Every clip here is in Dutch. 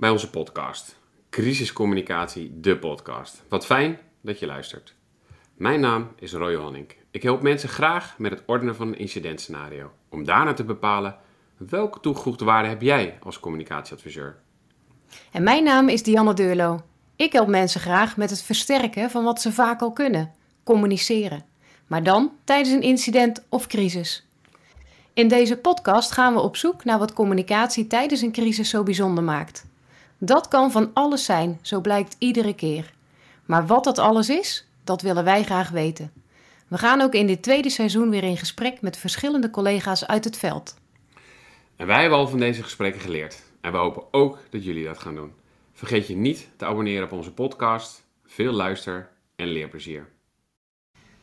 bij onze podcast. Crisiscommunicatie, de podcast. Wat fijn dat je luistert. Mijn naam is Roy Honink. Ik help mensen graag met het ordenen van een incidentscenario. Om daarna te bepalen welke toegevoegde waarde heb jij als communicatieadviseur. En mijn naam is Dianne Deurlo. Ik help mensen graag met het versterken van wat ze vaak al kunnen: communiceren. Maar dan tijdens een incident of crisis. In deze podcast gaan we op zoek naar wat communicatie tijdens een crisis zo bijzonder maakt. Dat kan van alles zijn, zo blijkt iedere keer. Maar wat dat alles is, dat willen wij graag weten. We gaan ook in dit tweede seizoen weer in gesprek met verschillende collega's uit het veld. En wij hebben al van deze gesprekken geleerd. En we hopen ook dat jullie dat gaan doen. Vergeet je niet te abonneren op onze podcast. Veel luister- en leerplezier.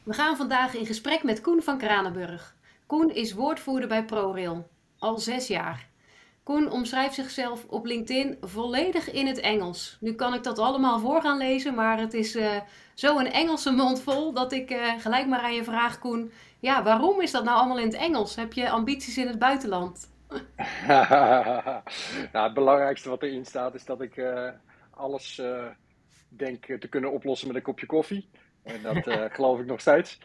We gaan vandaag in gesprek met Koen van Kranenburg. Koen is woordvoerder bij ProRail, al zes jaar. Koen omschrijft zichzelf op LinkedIn volledig in het Engels. Nu kan ik dat allemaal voor gaan lezen, maar het is uh, zo een Engelse mond vol dat ik uh, gelijk maar aan je vraag, Koen. Ja, waarom is dat nou allemaal in het Engels? Heb je ambities in het buitenland? nou, het belangrijkste wat erin staat is dat ik uh, alles denk te kunnen oplossen met een kopje koffie. En dat geloof ik nog steeds.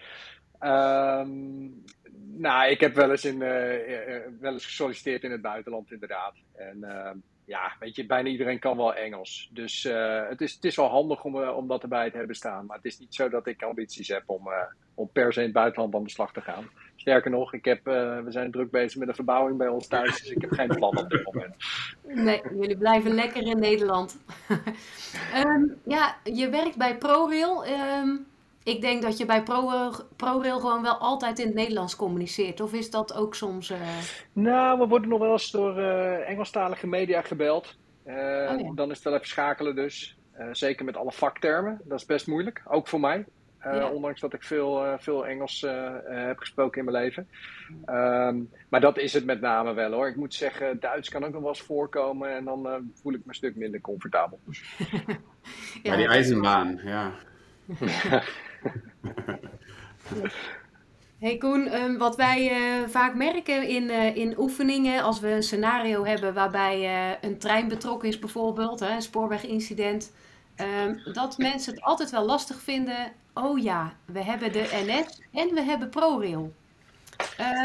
Um, nou, ik heb wel eens, in, uh, wel eens gesolliciteerd in het buitenland, inderdaad. En uh, ja, weet je, bijna iedereen kan wel Engels. Dus het, is, het is wel handig om, om dat erbij te hebben staan. Maar het is niet zo dat ik ambities heb om, om per se in het buitenland aan de slag te gaan. Sterker nog, ik heb, we zijn druk bezig met een verbouwing bij ons thuis. Dus ik heb geen plan op dit moment. Nee, jullie blijven lekker in Nederland. um, ja, je werkt bij ProRail. Um, ik denk dat je bij Pro, ProRail gewoon wel altijd in het Nederlands communiceert. Of is dat ook soms... Uh... Nou, we worden nog wel eens door uh, Engelstalige media gebeld. Uh, oh, ja. Dan is het wel even schakelen dus. zeker met alle vaktermen. Dat is best moeilijk. Ook voor mij. Ja. Ondanks dat ik veel, veel Engels heb gesproken in mijn leven. Um, maar dat is het met name wel hoor. Ik moet zeggen, Duits kan ook nog wel eens voorkomen. En dan voel ik me een stuk minder comfortabel. ja, maar die ijzerbaan, ja. Hey Koen, um, wat wij uh, vaak merken in, uh, in oefeningen, als we een scenario hebben waarbij uh, een trein betrokken is bijvoorbeeld, hè, een spoorwegincident, um, dat mensen het altijd wel lastig vinden. Oh ja, we hebben de NS en we hebben ProRail.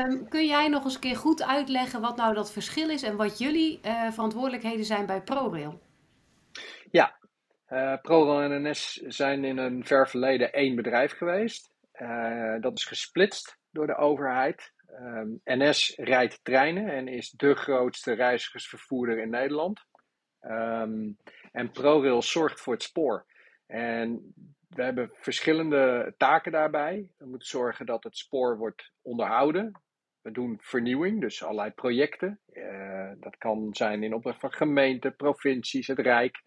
Um, kun jij nog eens een keer goed uitleggen wat nou dat verschil is en wat jullie verantwoordelijkheden zijn bij ProRail? Uh, ProRail en NS zijn in een ver verleden één bedrijf geweest. Uh, dat is gesplitst door de overheid. Um, NS rijdt treinen en is de grootste reizigersvervoerder in Nederland. Um, en ProRail zorgt voor het spoor. En we hebben verschillende taken daarbij. We moeten zorgen dat het spoor wordt onderhouden. We doen vernieuwing, dus allerlei projecten. Uh, dat kan zijn in opdracht van gemeenten, provincies, het Rijk.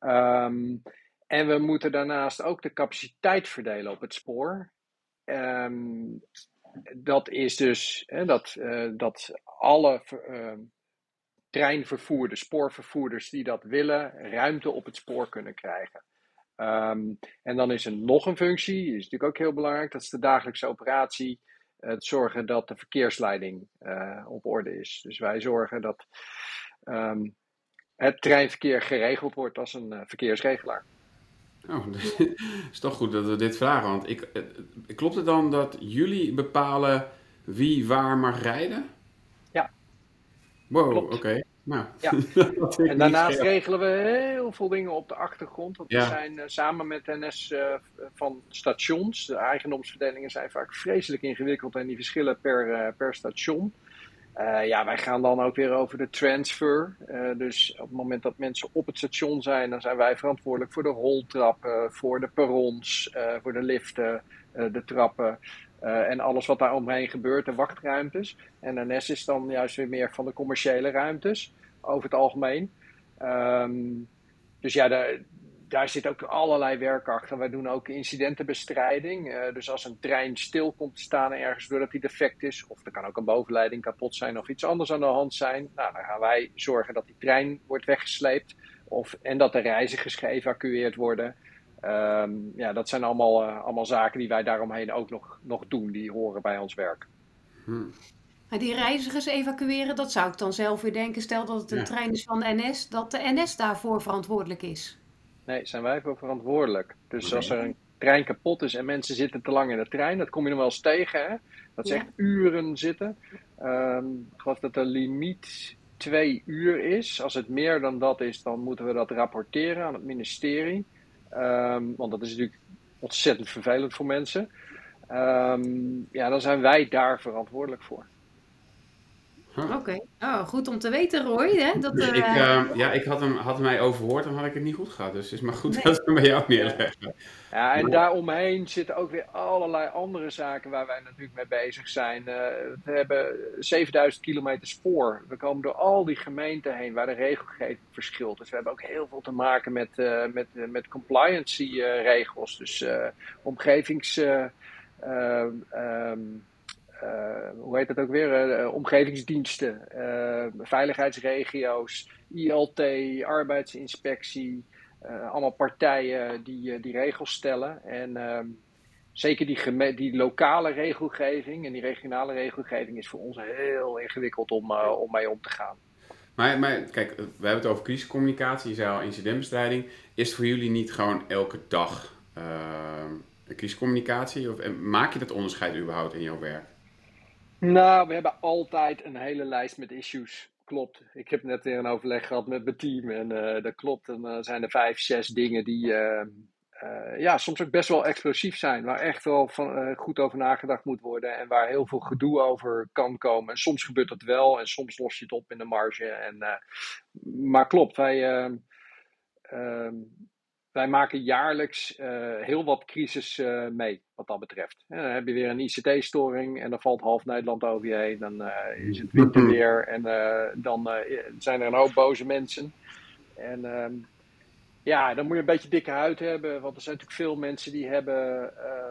Um, en we moeten daarnaast ook de capaciteit verdelen op het spoor. Um, dat is dus hè, dat, uh, dat alle uh, treinvervoerders, spoorvervoerders die dat willen, ruimte op het spoor kunnen krijgen. En dan is er nog een functie, die is natuurlijk ook heel belangrijk, dat is de dagelijkse operatie. Het zorgen dat de verkeersleiding uh, op orde is. Dus wij zorgen dat het treinverkeer geregeld wordt als een uh, verkeersregelaar. Oh, is toch goed dat we dit vragen. Want ik, uh, klopt het dan dat jullie bepalen wie waar mag rijden? Ja. Wow, oké. Okay. Nou, ja. en daarnaast regelen we heel veel dingen op de achtergrond. Want ja. we zijn uh, samen met NS van stations. De eigendomsverdelingen zijn vaak vreselijk ingewikkeld en die verschillen per, per station. Uh, ja, wij gaan dan ook weer over de transfer. Uh, dus op het moment dat mensen op het station zijn, dan zijn wij verantwoordelijk voor de roltrappen, voor de perrons, uh, voor de liften, de trappen en alles wat daar omheen gebeurt, de wachtruimtes. En NS is dan juist weer meer van de commerciële ruimtes, over het algemeen. Um, dus ja, de, daar zit ook allerlei werk achter. Wij doen ook incidentenbestrijding. Uh, dus als een trein stil komt te staan ergens doordat die defect is, of er kan ook een bovenleiding kapot zijn of iets anders aan de hand zijn, nou, dan gaan wij zorgen dat die trein wordt weggesleept of, en dat de reizigers geëvacueerd worden. Um, ja, dat zijn allemaal, uh, allemaal zaken die wij daaromheen ook nog, nog doen, die horen bij ons werk. Hmm. Maar die reizigers evacueren, dat zou ik dan zelf weer denken. Stel dat het een Ja. trein is van de NS, dat de NS daarvoor verantwoordelijk is. Nee, zijn wij voor verantwoordelijk. Dus als er een trein kapot is en mensen zitten te lang in de trein, dat kom je nog wel eens tegen, hè? Dat ze Ja. echt uren zitten. Ehm, ik geloof dat de limiet twee uur is. Als het meer dan dat is, dan moeten we dat rapporteren aan het ministerie. Ehm, want dat is natuurlijk ontzettend vervelend voor mensen. Ehm, ja, dan zijn wij daar verantwoordelijk voor. Oké, oh, goed om te weten, Roy. Hè? Dat, Dus ik, eh, eh, ja, ik had hem, had mij overhoord, dan had ik het niet goed gehad. Dus het is maar goed Nee. dat we hem bij jou neerleggen. Ja, en daaromheen zitten ook weer allerlei andere zaken waar wij natuurlijk mee bezig zijn. Eh, we hebben 7000 kilometer spoor. We komen door al die gemeenten heen waar de regelgeving verschilt. Dus we hebben ook heel veel te maken met, eh, met, met compliancy eh, regels. Dus eh, omgevings... eh, eh, ehm, eh, hoe heet dat ook weer? Eh, omgevingsdiensten, eh, veiligheidsregio's, ILT, arbeidsinspectie. Eh, allemaal partijen die, eh, die regels stellen. En ehm, zeker die, die lokale regelgeving en die regionale regelgeving is voor ons heel ingewikkeld om, eh, om mee om te gaan. Maar, maar kijk, we hebben het over crisiscommunicatie, je zei al incidentbestrijding. Is voor jullie niet gewoon elke dag eh, een crisiscommunicatie? Of maak je dat onderscheid überhaupt in jouw werk? Nou, we hebben altijd een hele lijst met issues. Klopt. Ik heb net weer een overleg gehad met mijn team en eh, dat klopt. En dan zijn er vijf, zes dingen die eh, eh, ja, soms ook best wel explosief zijn. Waar echt wel van, eh, goed over nagedacht moet worden en waar heel veel gedoe over kan komen. En soms gebeurt dat wel en soms los je het op in de marge. En, maar klopt, wij, eh, ehm, wij maken jaarlijks eh, heel wat crisis eh, mee, wat dat betreft. En dan heb je weer een ICT-storing en dan valt half Nederland over je heen. Dan eh, is het winterweer en eh, dan eh, zijn er een hoop boze mensen. En ehm, ja, dan moet je een beetje dikke huid hebben, want er zijn natuurlijk veel mensen die hebben, eh,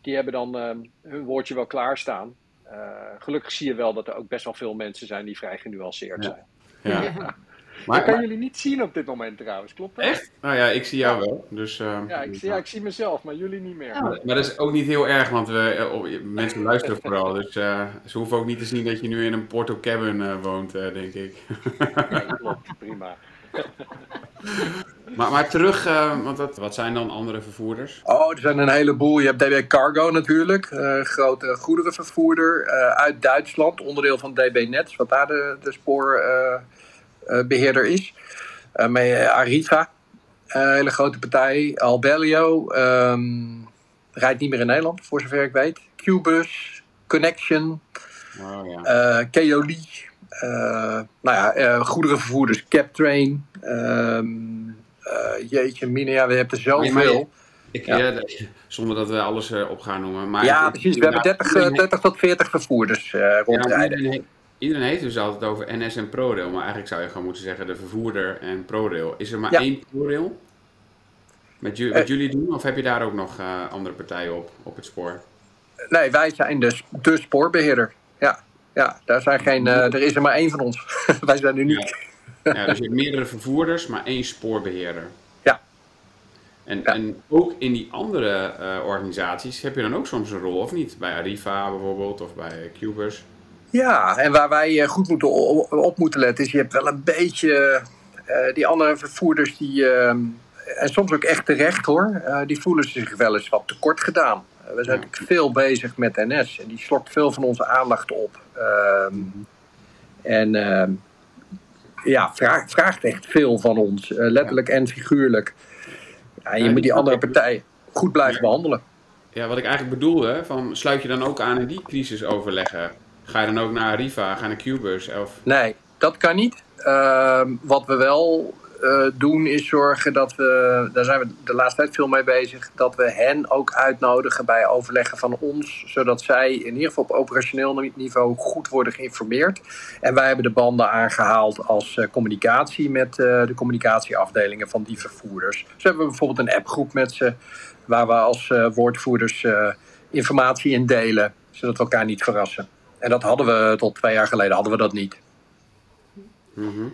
die hebben dan eh, hun woordje wel klaarstaan. Eh, gelukkig zie je wel dat er ook best wel veel mensen zijn die vrij genuanceerd Ja. zijn. Ja. ja. Maar, ik kan Maar, jullie niet zien op dit moment trouwens, klopt dat? echt? Nou ja, ik zie jou wel. Dus, eh, Ja, ik, zie- ja, ik zie mezelf, maar jullie niet meer. Maar dat is ook niet heel erg, want we, eh, oh, mensen luisteren vooral. Dus eh, ze hoeven ook niet te zien dat je nu in een Porto Cabin eh, woont, eh, denk ik. Nee, klopt, prima. Maar, maar terug, eh, want dat, wat zijn dan andere vervoerders? Oh, er zijn een heleboel. Je hebt DB Cargo natuurlijk, eh grote goederenvervoerder eh, uit Duitsland, onderdeel van DB Nets, wat daar de, de spoorbeheerder is. Eh met eh, Arriva, een hele grote partij. Albelio ehm, rijdt niet meer in Nederland, voor zover ik weet. Qbus, Connection, Oh, ja. eh Keoli. eh, nou ja, eh, goederenvervoerders, Captrain. ehm eh, jeetje, Mina, ja, we hebben er zoveel. Ik, Ja. ja, zonder dat we alles eh, op gaan noemen. Maar Ja, precies. We hebben 30, eh, 30 tot 40 vervoerders eh Ja, rondrijden. he- iedereen heeft dus altijd over NS en ProRail. Maar eigenlijk zou je gewoon moeten zeggen de vervoerder en ProRail. Is er maar Ja. één ProRail? Met ju- Eh. wat jullie doen? Of heb je daar ook nog eh, andere partijen op, op het spoor? Nee, wij zijn de, de spoorbeheerder. Ja, ja daar zijn geen, eh, er is er maar één van ons. wij zijn uniek. Ja, dus je hebt meerdere vervoerders, maar één spoorbeheerder. Ja. En, Ja. en ook in die andere organisaties heb je dan ook soms een rol, of niet? Bij Arriva bijvoorbeeld, of bij Cubus. Ja, en waar wij eh, goed moeten op moeten letten is, je hebt wel een beetje eh, die andere vervoerders die, eh, en soms ook echt terecht hoor, die voelen zich wel eens wat tekort gedaan. We zijn natuurlijk veel bezig met NS en die slokt veel van onze aandacht op. Ehm, en ja, vraagt, vraagt echt veel van ons, letterlijk en figuurlijk. Ja, en je moet die andere partij goed blijven behandelen. Ja, wat ik eigenlijk bedoelde, van, sluit je dan ook aan in die crisisoverleggen? Ga je dan ook naar Arriva, ga je naar Cubus? Of, Nee, dat kan niet. Ehm, wat we wel eh, doen is zorgen dat we, daar zijn we de laatste tijd veel mee bezig, dat we hen ook uitnodigen bij overleggen van ons, zodat zij in ieder geval op operationeel niveau goed worden geïnformeerd. En wij hebben de banden aangehaald als eh, communicatie met eh, de communicatieafdelingen van die vervoerders. Dus hebben we bijvoorbeeld een appgroep met ze, waar we als woordvoerders informatie in delen, zodat we elkaar niet verrassen. En dat hadden we tot twee jaar geleden hadden we dat niet. Mhm.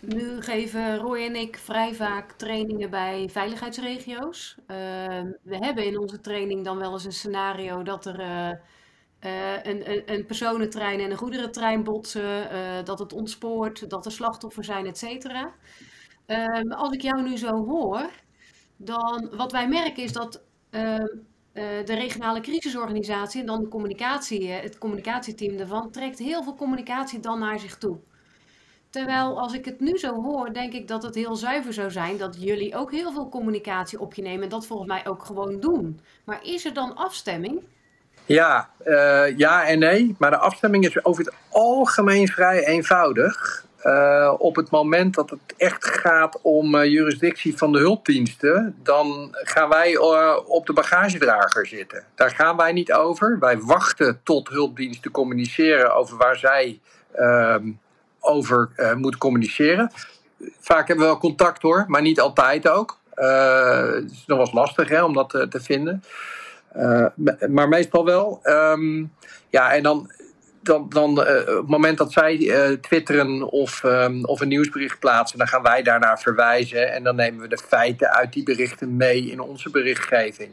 Nu geven Roy en ik vrij vaak trainingen bij veiligheidsregio's. Ehm, we hebben in onze training dan wel eens een scenario dat er eh, een, een, een, personentrein en een goederentrein botsen, dat het ontspoort, dat er slachtoffers zijn, et cetera. Ehm, als ik jou nu zo hoor, dan wat wij merken is dat ehm, de regionale crisisorganisatie en dan de communicatie, het communicatieteam daarvan, trekt heel veel communicatie dan naar zich toe. Terwijl als ik het nu zo hoor, denk ik dat het heel zuiver zou zijn dat jullie ook heel veel communicatie op je nemen en dat volgens mij ook gewoon doen. Maar is er dan afstemming? Ja, uh, ja en nee. Maar de afstemming is over het algemeen vrij eenvoudig. Uh, op het moment dat het echt gaat om uh, jurisdictie van de hulpdiensten, dan gaan wij op de bagagedrager zitten. Daar gaan wij niet over. Wij wachten tot hulpdiensten communiceren over waar zij ehm, over moeten communiceren. Vaak hebben we wel contact hoor, maar niet altijd ook. Het is nog wel eens lastig hè, om dat te, vinden. Maar meestal wel. Um, ja, en dan, dan, dan op het moment dat zij twitteren of, um, of een nieuwsbericht plaatsen, dan gaan wij daarnaar verwijzen. En dan nemen we de feiten uit die berichten mee in onze berichtgeving.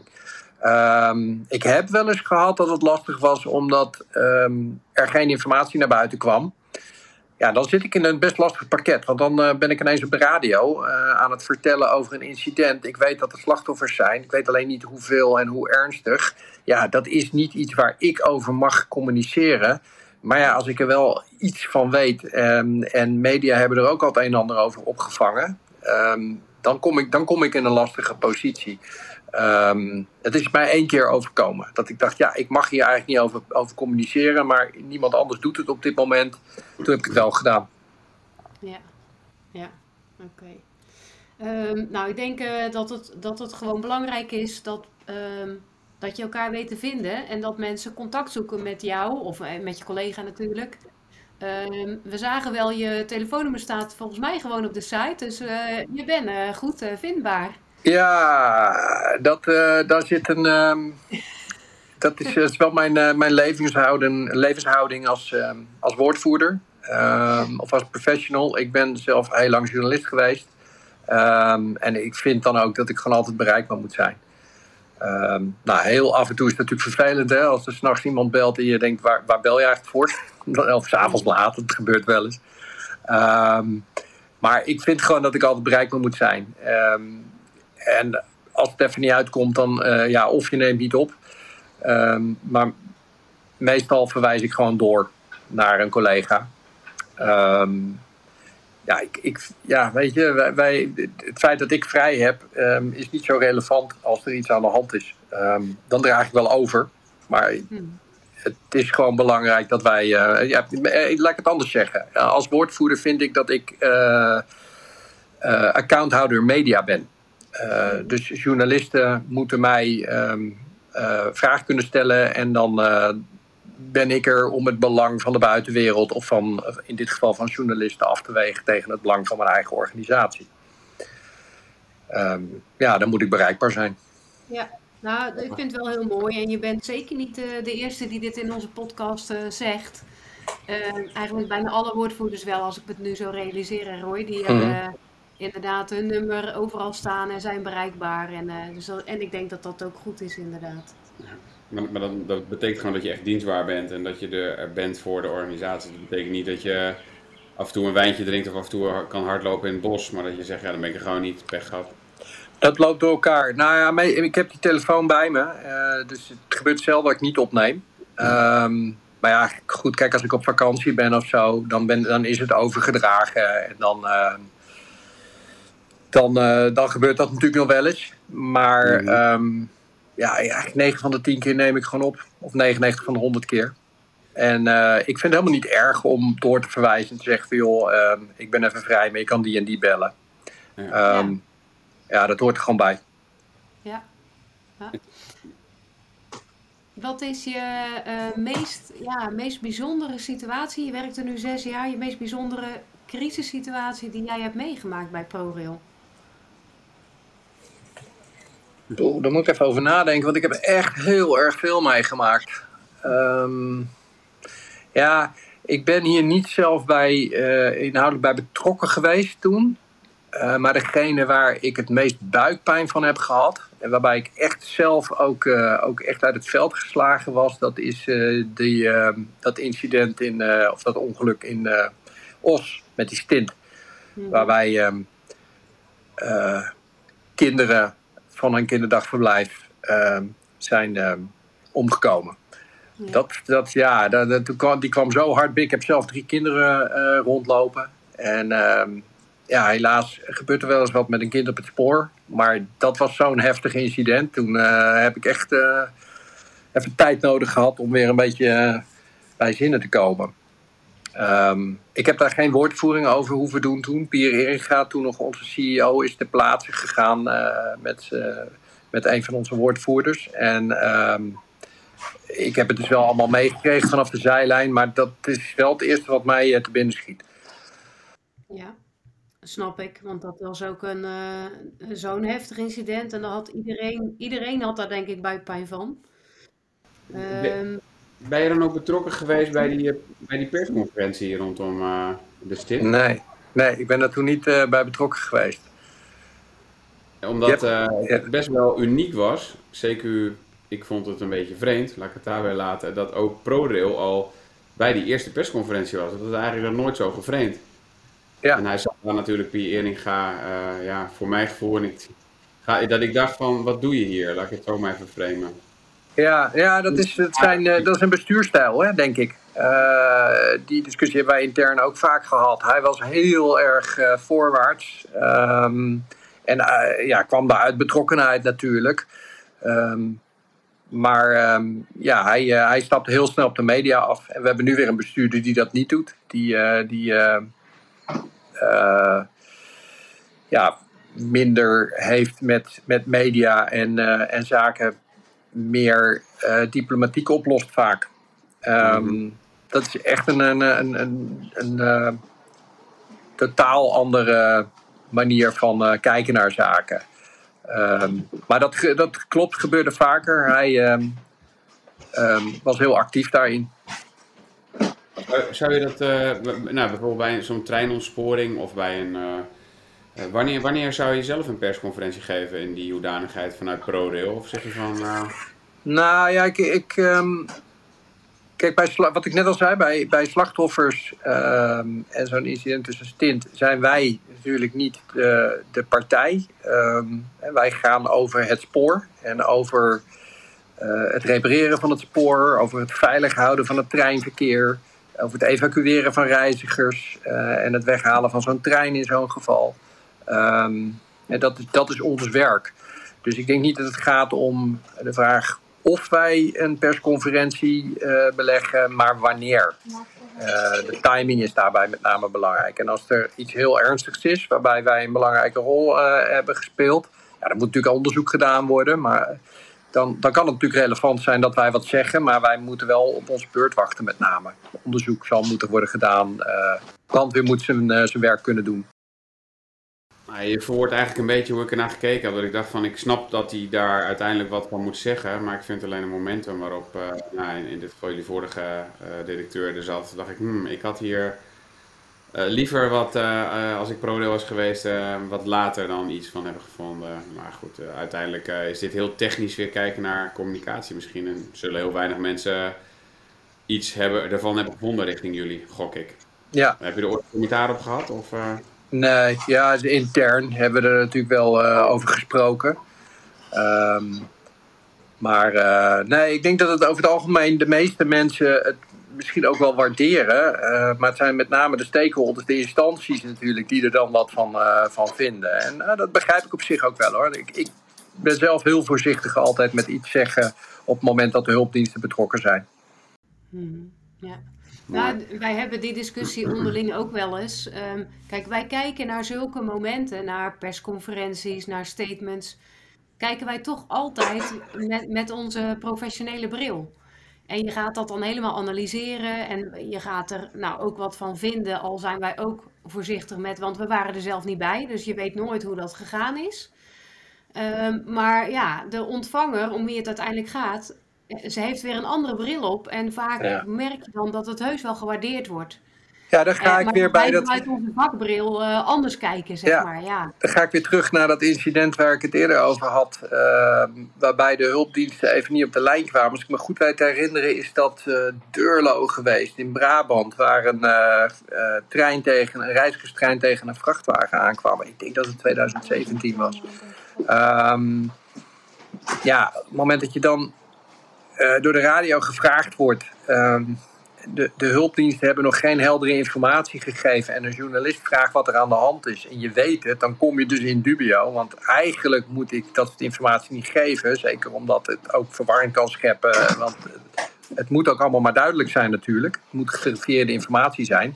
Um, ik heb wel eens gehad dat het lastig was omdat er geen informatie naar buiten kwam. Ja, dan zit ik in een best lastig pakket. Want dan uh, ben ik ineens op de radio aan het vertellen over een incident. Ik weet dat er slachtoffers zijn. Ik weet alleen niet hoeveel en hoe ernstig. Ja, dat is niet iets waar ik over mag communiceren. Maar ja, als ik er wel iets van weet. Um, en media hebben er ook al het een en ander over opgevangen. Um, dan, kom ik, dan kom ik in een lastige positie. Um, het is mij één keer overkomen. Dat ik dacht, ja, ik mag hier eigenlijk niet over, over communiceren, maar niemand anders doet het op dit moment. Toen heb ik het wel gedaan. Ja, ja, oké. Nou, ik denk uh, dat, het, dat het gewoon belangrijk is dat, dat je elkaar weet te vinden en dat mensen contact zoeken met jou of uh, met je collega natuurlijk. we zagen wel, je telefoonnummer staat volgens mij gewoon op de site, dus uh, je bent goed vindbaar. Ja, dat, daar zit een. Um, dat is, wel mijn, mijn levenshouding, levenshouding als, um, als woordvoerder of als professional. Ik ben zelf heel lang journalist geweest. en ik vind dan ook dat ik gewoon altijd bereikbaar moet zijn. Nou, heel af en toe is het natuurlijk vervelend hè, als er s'nachts iemand belt en je denkt: waar, waar bel je eigenlijk voor? of s'avonds laat, dat gebeurt wel eens. maar ik vind gewoon dat ik altijd bereikbaar moet zijn. En als het even niet uitkomt, dan uh, ja, of je neemt niet op. Maar meestal verwijs ik gewoon door naar een collega. Um, ja, ik, ik, ja, weet je, wij, wij, het feit dat ik vrij heb um, is niet zo relevant als er iets aan de hand is. dan draag ik wel over. Maar hmm. het is gewoon belangrijk dat wij. Uh, ja, eh, laat ik het anders zeggen. Als woordvoerder vind ik dat ik uh, uh, accounthouder media ben. Uh, dus journalisten moeten mij um, uh, vragen kunnen stellen en dan ben ik er om het belang van de buitenwereld of van, in dit geval van journalisten af te wegen tegen het belang van mijn eigen organisatie. Um, ja, dan moet ik bereikbaar zijn. Ja, nou, ik vind het wel heel mooi en je bent zeker niet de, de eerste die dit in onze podcast zegt. eigenlijk bijna alle woordvoerders wel, als ik het nu zo realiseer, Roy, die mm -hmm. hebben inderdaad hun nummer overal staan en zijn bereikbaar. En, uh, dus dat, en ik denk dat dat ook goed is, inderdaad. Ja. Maar, maar dat, dat, betekent gewoon dat je echt dienstbaar bent en dat je er bent voor de organisatie. Dat betekent niet dat je af en toe een wijntje drinkt of af en toe kan hardlopen in het bos, maar dat je zegt, ja, dan ben ik er gewoon niet, pech gehad. Dat loopt door elkaar. Nou ja, ik heb die telefoon bij me, uh, dus het gebeurt zelden dat ik niet opneem. Um, maar ja, goed, kijk, als ik op vakantie ben of zo, dan, ben, dan is het overgedragen en dan... Uh, dan, uh, dan gebeurt dat natuurlijk nog wel eens. Maar mm. um, ja, eigenlijk 9 van de 10 keer neem ik gewoon op. Of 99 van de 100 keer. En uh, ik vind het helemaal niet erg om door te verwijzen en te zeggen van joh, um, ik ben even vrij, maar je kan die en die bellen. Ja, um, ja. ja dat hoort er gewoon bij. Ja. ja. Wat is je uh, meest, ja, meest bijzondere situatie? Je werkt er nu zes jaar. Je meest bijzondere crisissituatie die jij hebt meegemaakt bij ProRail? Oeh, daar moet ik even over nadenken, want ik heb echt heel erg veel meegemaakt. Um, ja, ik ben hier niet zelf bij, uh, inhoudelijk bij betrokken geweest toen. Uh, maar degene waar ik het meest buikpijn van heb gehad, en waarbij ik echt zelf ook, uh, ook echt uit het veld geslagen was, dat is die, dat incident in, of dat ongeluk in Os met die stint. Mm. Waarbij ehm, kinderen van een kinderdagverblijf ehm, zijn ehm, omgekomen. Ja. Dat, dat, ja, dat, dat, die kwam zo hard. Ik heb zelf drie kinderen rondlopen. En ja, helaas gebeurt er wel eens wat met een kind op het spoor. Maar dat was zo'n heftig incident. Toen uh, heb ik echt uh, even tijd nodig gehad om weer een beetje uh, bij zinnen te komen. Um, ik heb daar geen woordvoering over hoeven doen toen. Pierre Eringa, toen nog onze CEO, is ter plaatse gegaan met, met een van onze woordvoerders. En um, ik heb het dus wel allemaal meegekregen vanaf de zijlijn. Maar dat is wel het eerste wat mij te binnen schiet. Ja. Snap ik, want dat was ook een, uh, zo'n heftig incident en daar had iedereen, iedereen had daar denk ik buikpijn van. Um, ben je dan ook betrokken geweest bij die, bij die persconferentie rondom uh, de stip? Nee, nee, ik ben daar toen niet uh, bij betrokken geweest. Omdat het best wel uniek was, zeker ik vond het een beetje vreemd, laat ik het daarbij laten, dat ook ProRail al bij die eerste persconferentie was. Dat is eigenlijk nog nooit zo gevreemd. Ja. En hij zag dan natuurlijk Pierre Eringa, uh, ja, voor mijn gevoel. Ga, dat ik dacht van, wat doe je hier? Laat ik het zo maar even framen. Ja, ja dat, is, dat, zijn, uh, dat is een bestuurstijl, hè, denk ik. Uh, die discussie hebben wij intern ook vaak gehad. Hij was heel erg uh, voorwaarts. Um, en ja, kwam daar uit betrokkenheid natuurlijk. Um, maar um, ja, hij, hij stapte heel snel op de media af. En we hebben nu weer een bestuurder die dat niet doet. Die, die ja, minder heeft met, met media en, en zaken meer uh, diplomatiek oplost vaak. Um, mm. Dat is echt een, een, een, een, een totaal andere manier van kijken naar zaken. Um, maar dat, dat klopt, gebeurde vaker. Hij um, was heel actief daarin. Zou je dat, uh, nou, bijvoorbeeld bij zo'n treinontsporing of bij een. Uh, wanneer, wanneer zou je zelf een persconferentie geven in die hoedanigheid vanuit ProRail? Of zeg je van. Nou ja, ik. ik um, kijk, bij, wat ik net al zei, bij, bij slachtoffers um, en zo'n incident tussen stint, zijn wij natuurlijk niet de, de partij. Um, en wij gaan over het spoor en over uh, het repareren van het spoor, over het veilig houden van het treinverkeer over het evacueren van reizigers en het weghalen van zo'n trein in zo'n geval. En dat, dat is ons werk. Dus ik denk niet dat het gaat om de vraag of wij een persconferentie uh, beleggen, maar wanneer. Uh, de timing is daarbij met name belangrijk. En als er iets heel ernstigs is, waarbij wij een belangrijke rol hebben gespeeld, ja, dan moet natuurlijk onderzoek gedaan worden. Maar dan, dan kan het natuurlijk relevant zijn dat wij wat zeggen, maar wij moeten wel op onze beurt wachten met name. Onderzoek zal moeten worden gedaan, brandweer moet zijn werk kunnen doen. Je verwoordt eigenlijk een beetje hoe ik ernaar gekeken heb. Dat ik dacht van, ik snap dat hij daar uiteindelijk wat van moet zeggen, maar ik vind alleen een momentum waarop, uh, nou, in, in, dit geval jullie vorige directeur er zat, dacht ik, hmm, ik had hier uh, liever wat, als ik pro was geweest, wat later dan iets van hebben gevonden. Maar goed, uiteindelijk is dit heel technisch weer kijken naar communicatie misschien. En zullen heel weinig mensen iets hebben, ervan hebben gevonden richting jullie, gok ik. Ja. Heb je er ooit commentaar op gehad? Of, Nee, ja, intern hebben we er natuurlijk wel over gesproken. Um, maar nee, ik denk dat het over het algemeen de meeste mensen het misschien ook wel waarderen. Uh, maar het zijn met name de stakeholders, de instanties natuurlijk, die er dan wat van, van vinden. En dat begrijp ik op zich ook wel hoor. Ik, ik, ben zelf heel voorzichtig altijd met iets zeggen op het moment dat de hulpdiensten betrokken zijn. Hmm, ja. Nou, wij hebben die discussie onderling ook wel eens. Um, kijk, wij kijken naar zulke momenten, naar persconferenties, naar statements. Kijken wij toch altijd met, met onze professionele bril. En je gaat dat dan helemaal analyseren en je gaat er nou ook wat van vinden, al zijn wij ook voorzichtig met, want we waren er zelf niet bij, dus je weet nooit hoe dat gegaan is. Um, maar ja, de ontvanger, om wie het uiteindelijk gaat, ze heeft weer een andere bril op en vaak merk je dan dat het heus wel gewaardeerd wordt. Ja, dan ga ik weer bij dat. uit onze vakbril uh, anders kijken, zeg maar. Ja. Dan ga ik weer terug naar dat incident waar ik het eerder over had. Uh, waarbij de hulpdiensten even niet op de lijn kwamen. Als ik me goed weet herinneren, is dat uh, Deurlo geweest in Brabant. Waar een, trein tegen, een reizigerstrein tegen een vrachtwagen aankwam. Ik denk dat het 2017 was. Um, ja, op het moment dat je dan door de radio gevraagd wordt. Um, de, de hulpdiensten hebben nog geen heldere informatie gegeven en een journalist vraagt wat er aan de hand is en je weet het, dan kom je dus in dubio. Want eigenlijk moet ik dat soort informatie niet geven, zeker omdat het ook verwarring kan scheppen. Want het moet ook allemaal maar duidelijk zijn natuurlijk. Het moet geverifieerde informatie zijn.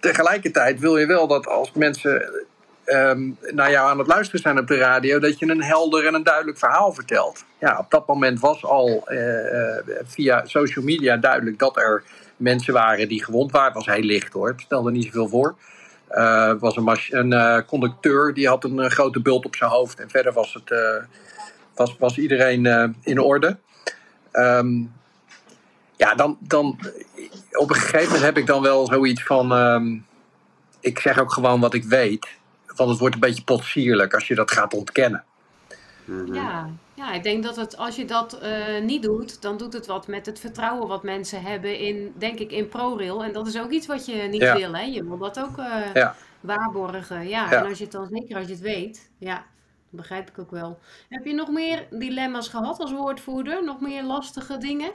Tegelijkertijd wil je wel dat als mensen um, naar jou aan het luisteren zijn op de radio, dat je een helder en een duidelijk verhaal vertelt. Ja, op dat moment was al uh, via social media duidelijk dat er mensen waren die gewond waren. Het was heel licht hoor, het stelde niet zoveel voor. Uh, was een, een uh, conducteur die had een grote bult op zijn hoofd. En verder was, het, was, was iedereen in orde. Um, ja, dan, dan op een gegeven moment heb ik dan wel zoiets van. Um, ik zeg ook gewoon wat ik weet. Want het wordt een beetje potsierlijk als je dat gaat ontkennen. Mhm. Ja, ja, ik denk dat het, als je dat uh, niet doet, dan doet het wat met het vertrouwen wat mensen hebben in, denk ik, in ProRail. En dat is ook iets wat je niet ja. wil, hè? Je wil dat ook uh, ja. waarborgen. Ja. Ja. en als je het dan, zeker als je het weet, ja, dat begrijp ik ook wel. Heb je nog meer dilemma's gehad als woordvoerder? Nog meer lastige dingen?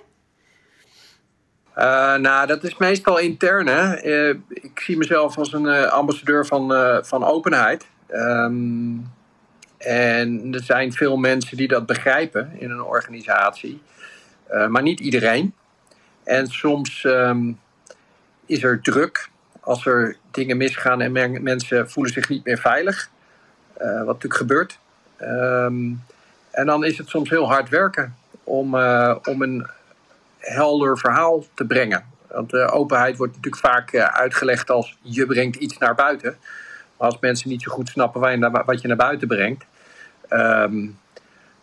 Uh, nou, dat is meestal intern. Hè? ik zie mezelf als een ambassadeur van, van openheid. Um, en er zijn veel mensen die dat begrijpen in een organisatie, maar niet iedereen. En soms um, is er druk als er dingen misgaan en men, mensen voelen zich niet meer veilig, wat natuurlijk gebeurt. Um, en dan is het soms heel hard werken om, om een helder verhaal te brengen. Want de openheid wordt natuurlijk vaak uitgelegd als je brengt iets naar buiten. Maar als mensen niet zo goed snappen wat je naar buiten brengt, um,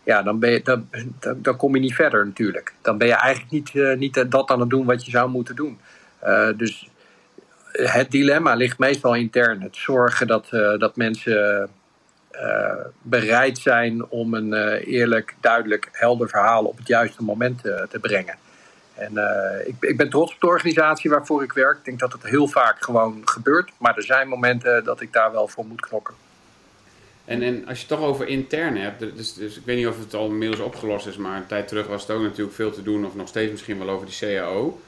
ja, dan, ben je, dan, dan, kom je niet verder natuurlijk. Dan ben je eigenlijk niet, uh, niet dat aan het doen wat je zou moeten doen. Dus het dilemma ligt meestal intern. Het zorgen dat, dat mensen bereid zijn om een eerlijk, duidelijk, helder verhaal op het juiste moment te brengen. En ik, ik, ben trots op de organisatie waarvoor ik werk. Ik denk dat het heel vaak gewoon gebeurt. Maar er zijn momenten dat ik daar wel voor moet knokken. En, en als je het toch over intern hebt, dus, dus ik weet niet of het al inmiddels opgelost is, maar een tijd terug was het ook natuurlijk veel te doen, of nog steeds misschien wel over die CAO.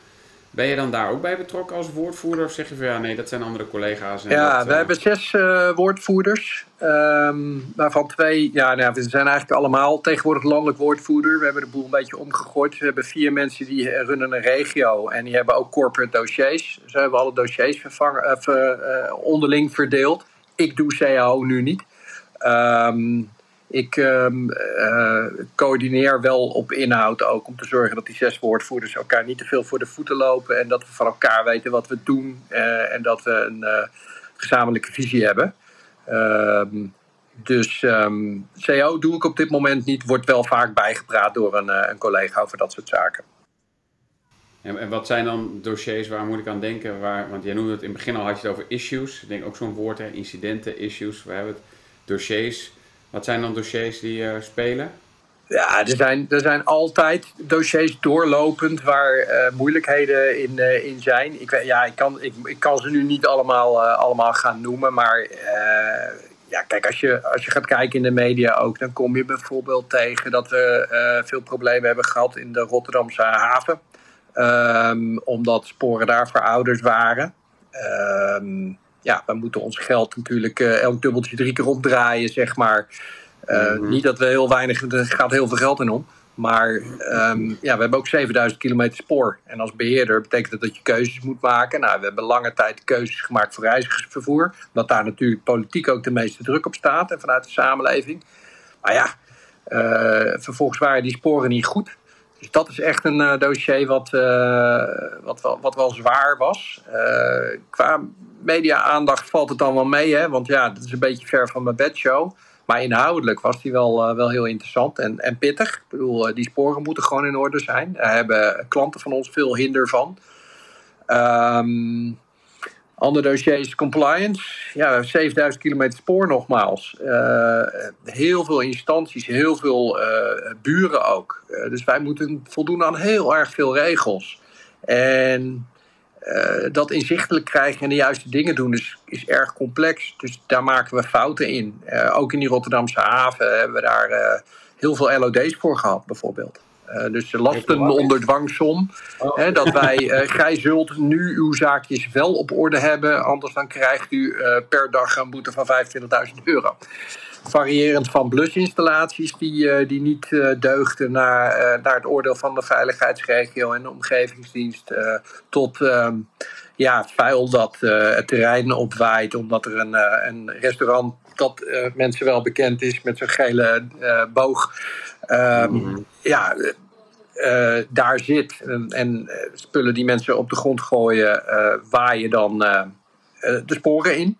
Ben je dan daar ook bij betrokken als woordvoerder? Of zeg je van ja, nee, dat zijn andere collega's? En ja, dat, we uh... hebben zes uh, woordvoerders. Um, waarvan twee, ja, nou, we zijn eigenlijk allemaal tegenwoordig landelijk woordvoerder. We hebben de boel een beetje omgegooid. We hebben vier mensen die runnen een regio en die hebben ook corporate dossiers. Dus we hebben alle dossiers vervangen, of, onderling verdeeld. Ik doe CAO nu niet. Um, ik um, uh, coördineer wel op inhoud ook om te zorgen dat die zes woordvoerders elkaar niet te veel voor de voeten lopen en dat we van elkaar weten wat we doen uh, en dat we een uh, gezamenlijke visie hebben. Um, dus um, CO doe ik op dit moment niet, wordt wel vaak bijgepraat door een, een collega over dat soort zaken. En, en, wat zijn dan dossiers, waar moet ik aan denken? Waar, want jij noemde het in het begin al, had je het over issues. Ik denk ook zo'n woord, hè, incidenten, issues. We hebben het dossiers. Wat zijn dan dossiers die uh, spelen? Ja, er zijn, er zijn altijd dossiers doorlopend waar uh, moeilijkheden in, uh, in zijn. Ik, ja, ik, kan, ik, ik kan ze nu niet allemaal, allemaal gaan noemen, maar ja, kijk, als je, als je gaat kijken in de media ook, dan kom je bijvoorbeeld tegen dat we veel problemen hebben gehad in de Rotterdamse haven. Um, omdat sporen daar verouderd waren. Um, ja, we moeten ons geld natuurlijk uh, elk dubbeltje drie keer opdraaien, zeg maar. Uh, mm-hmm. Niet dat we heel weinig, er gaat heel veel geld in om. Maar um, ja, we hebben ook 7000 kilometer spoor. En als beheerder betekent dat dat je keuzes moet maken. Nou, we hebben lange tijd keuzes gemaakt voor reizigersvervoer. Omdat daar natuurlijk politiek ook de meeste druk op staat. En vanuit de samenleving. Maar ja, uh, vervolgens waren die sporen niet goed. Dus dat is echt een uh, dossier wat, uh, wat, wel, wat wel zwaar was. Uh, qua media-aandacht valt het dan wel mee, hè? want ja, dat is een beetje ver van mijn bedshow. Maar inhoudelijk was die wel, wel heel interessant en, en pittig. Ik bedoel, die sporen moeten gewoon in orde zijn. Daar hebben klanten van ons veel hinder van. Um, Ander dossier is compliance. Ja, 7000 kilometer spoor nogmaals. Uh, heel veel instanties, heel veel uh, buren ook. Uh, dus wij moeten voldoen aan heel erg veel regels. En dat inzichtelijk krijgen en de juiste dingen doen is, is erg complex. Dus daar maken we fouten in. ook in die Rotterdamse haven hebben we daar heel veel LOD's voor gehad, bijvoorbeeld. Uh, dus lasten onder dwangsom. Oh. Hè, dat wij, uh, gij zult nu uw zaakjes wel op orde hebben, anders dan krijgt u uh, per dag een boete van 25.000 euro. Variërend van blusinstallaties die, die niet deugden naar, naar het oordeel van de veiligheidsregio en de omgevingsdienst, tot ehm, ja, vuil dat het terrein opwaait omdat er een, een restaurant dat mensen wel bekend is met zo'n gele boog Um, Ja, uh, daar zit en, en, eh, spullen die mensen op de grond gooien, uh, waaien dan uh, de sporen in.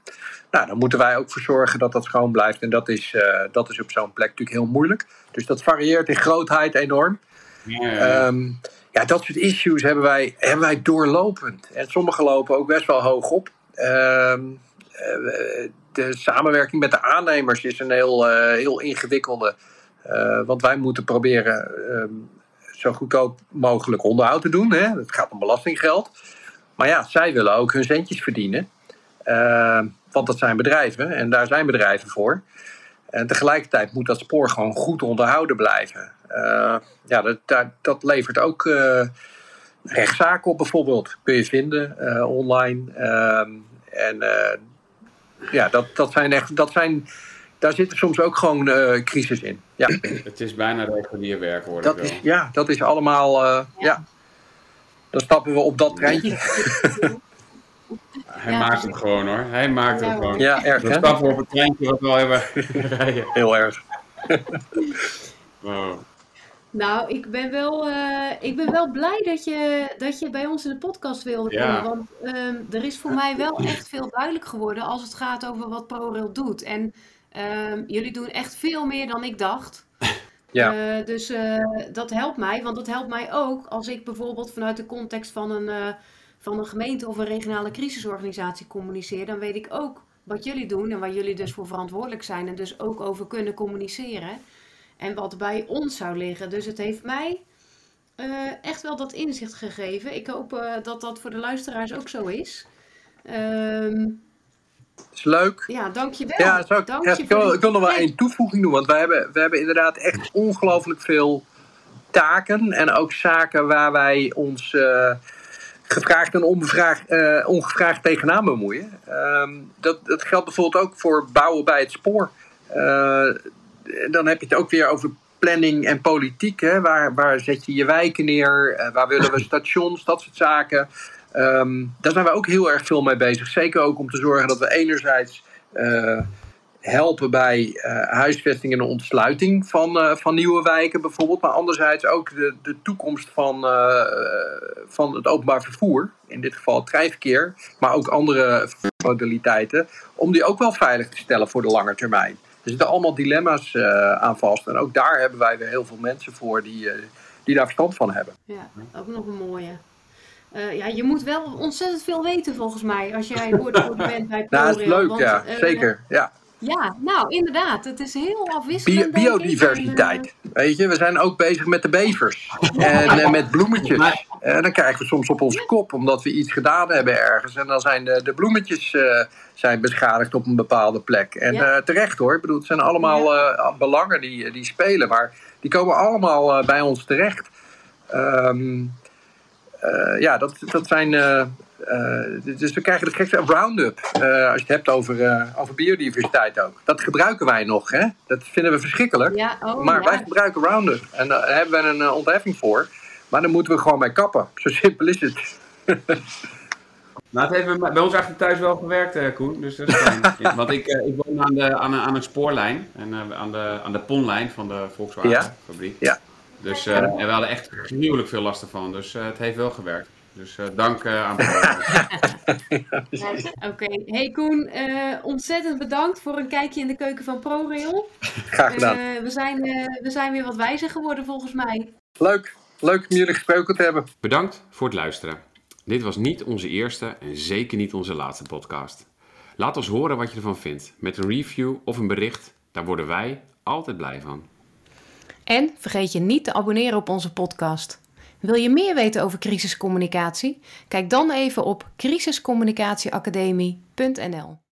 Nou, dan moeten wij ook voor zorgen dat dat schoon blijft. En dat is, dat is op zo'n plek natuurlijk heel moeilijk. Dus dat varieert in grootheid enorm. Ja, um, ja dat soort issues hebben wij, hebben wij doorlopend. En sommige lopen ook best wel hoog op. Um, de samenwerking met de aannemers is een heel, heel ingewikkelde. Uh, want wij moeten proberen uh, zo goedkoop mogelijk onderhoud te doen. Hè? Het gaat om belastinggeld. Maar ja, zij willen ook hun centjes verdienen. Uh, want dat zijn bedrijven en daar zijn bedrijven voor. En tegelijkertijd moet dat spoor gewoon goed onderhouden blijven. ja, dat, dat, dat, levert ook rechtszaken op bijvoorbeeld. Kun je vinden online. Ehm, en ja, dat, dat zijn echt... Dat zijn, daar zit soms ook gewoon uh, crisis in. Ja. Het is bijna regulier werk hoor dat is, Ja, dat is allemaal... Uh, ja. Dan stappen we op dat treintje. Hij maakt het gewoon hoor. Hij maakt het gewoon. Ja, erg Dan stappen we op het treintje wat we al hebben rijden. Heel erg. wow. Nou, ik ben wel, uh, ik ben wel blij dat je, dat je bij ons in de podcast wilde komen. Want um, er is voor mij wel echt veel duidelijk geworden als het gaat over wat ProRail doet. En Um, jullie doen echt veel meer dan ik dacht. Ja. Uh, dus uh, dat helpt mij, want dat helpt mij ook als ik bijvoorbeeld vanuit de context van een, uh, van een gemeente of een regionale crisisorganisatie communiceer. Dan weet ik ook wat jullie doen en waar jullie dus voor verantwoordelijk zijn en dus ook over kunnen communiceren. En wat bij ons zou liggen. Dus het heeft mij echt wel dat inzicht gegeven. Ik hoop dat dat voor de luisteraars ook zo is. Um, is leuk. Ja, dankjewel. Ja, zou ik, Dank ik, wil, ik wil nog wel één toevoeging doen, want wij hebben, we hebben inderdaad echt ongelooflijk veel taken en ook zaken waar wij ons uh, gevraagd en onbevraagd, uh, ongevraagd tegenaan bemoeien. Uh, dat, dat geldt bijvoorbeeld ook voor bouwen bij het spoor. Uh, dan heb je het ook weer over planning en politiek. Hè? Waar, waar zet je je wijken neer? waar willen we stations? Dat soort zaken. Um, daar zijn we ook heel erg veel mee bezig. Zeker ook om te zorgen dat we enerzijds uh, helpen bij uh, huisvesting en de ontsluiting van, uh, van nieuwe wijken bijvoorbeeld. Maar anderzijds ook de, de toekomst van, van het openbaar vervoer. In dit geval het treinverkeer, maar ook andere modaliteiten. Om die ook wel veilig te stellen voor de lange termijn. Er zitten allemaal dilemma's aan vast. En ook daar hebben wij weer heel veel mensen voor die, die daar verstand van hebben. Ja, ook nog een mooie. Uh, ja, je moet wel ontzettend veel weten volgens mij als jij woordvoerder bent bij ProRail. Nou, dat is leuk, want, ja. Uh, Zeker, ja. Ja, nou inderdaad. Het is heel afwisselend. Bi biodiversiteit. En, uh... Weet je, we zijn ook bezig met de bevers. en met bloemetjes. En dan krijgen we soms op onze kop omdat we iets gedaan hebben ergens. En dan zijn de, de bloemetjes zijn beschadigd op een bepaalde plek. En ja. terecht hoor. Ik bedoel, het zijn allemaal ja. belangen die, die spelen. Maar die komen allemaal bij ons terecht. Um, ja, dat, dat zijn. Uh, uh, dus we krijgen de gekste Roundup. als je het hebt over, over biodiversiteit ook. Dat gebruiken wij nog, hè? Dat vinden we verschrikkelijk. Ja, oh, maar ja. wij gebruiken Roundup. En daar hebben we een ontheffing voor. Maar dan moeten we gewoon bij kappen. Zo simpel is het. Nou, het heeft bij ons achter thuis wel gewerkt, Koen. Dus dat is fijn. Want ik, ik woon aan, de, aan, aan een spoorlijn. En aan, de, aan de ponlijn van de Volkswagen-fabriek. Ja. ja. Dus uh, en we hadden echt gruwelijk veel last ervan. Dus uh, het heeft wel gewerkt. Dus uh, dank aan Oké. Okay. Hey Koen, ontzettend bedankt voor een kijkje in de keuken van ProRail. Graag gedaan. we, zijn, we zijn weer wat wijzer geworden volgens mij. Leuk. Leuk om jullie gesproken te hebben. Bedankt voor het luisteren. Dit was niet onze eerste en zeker niet onze laatste podcast. Laat ons horen wat je ervan vindt. Met een review of een bericht, daar worden wij altijd blij van. En vergeet je niet te abonneren op onze podcast. Wil je meer weten over crisiscommunicatie? Kijk dan even op crisiscommunicatieacademie.nl.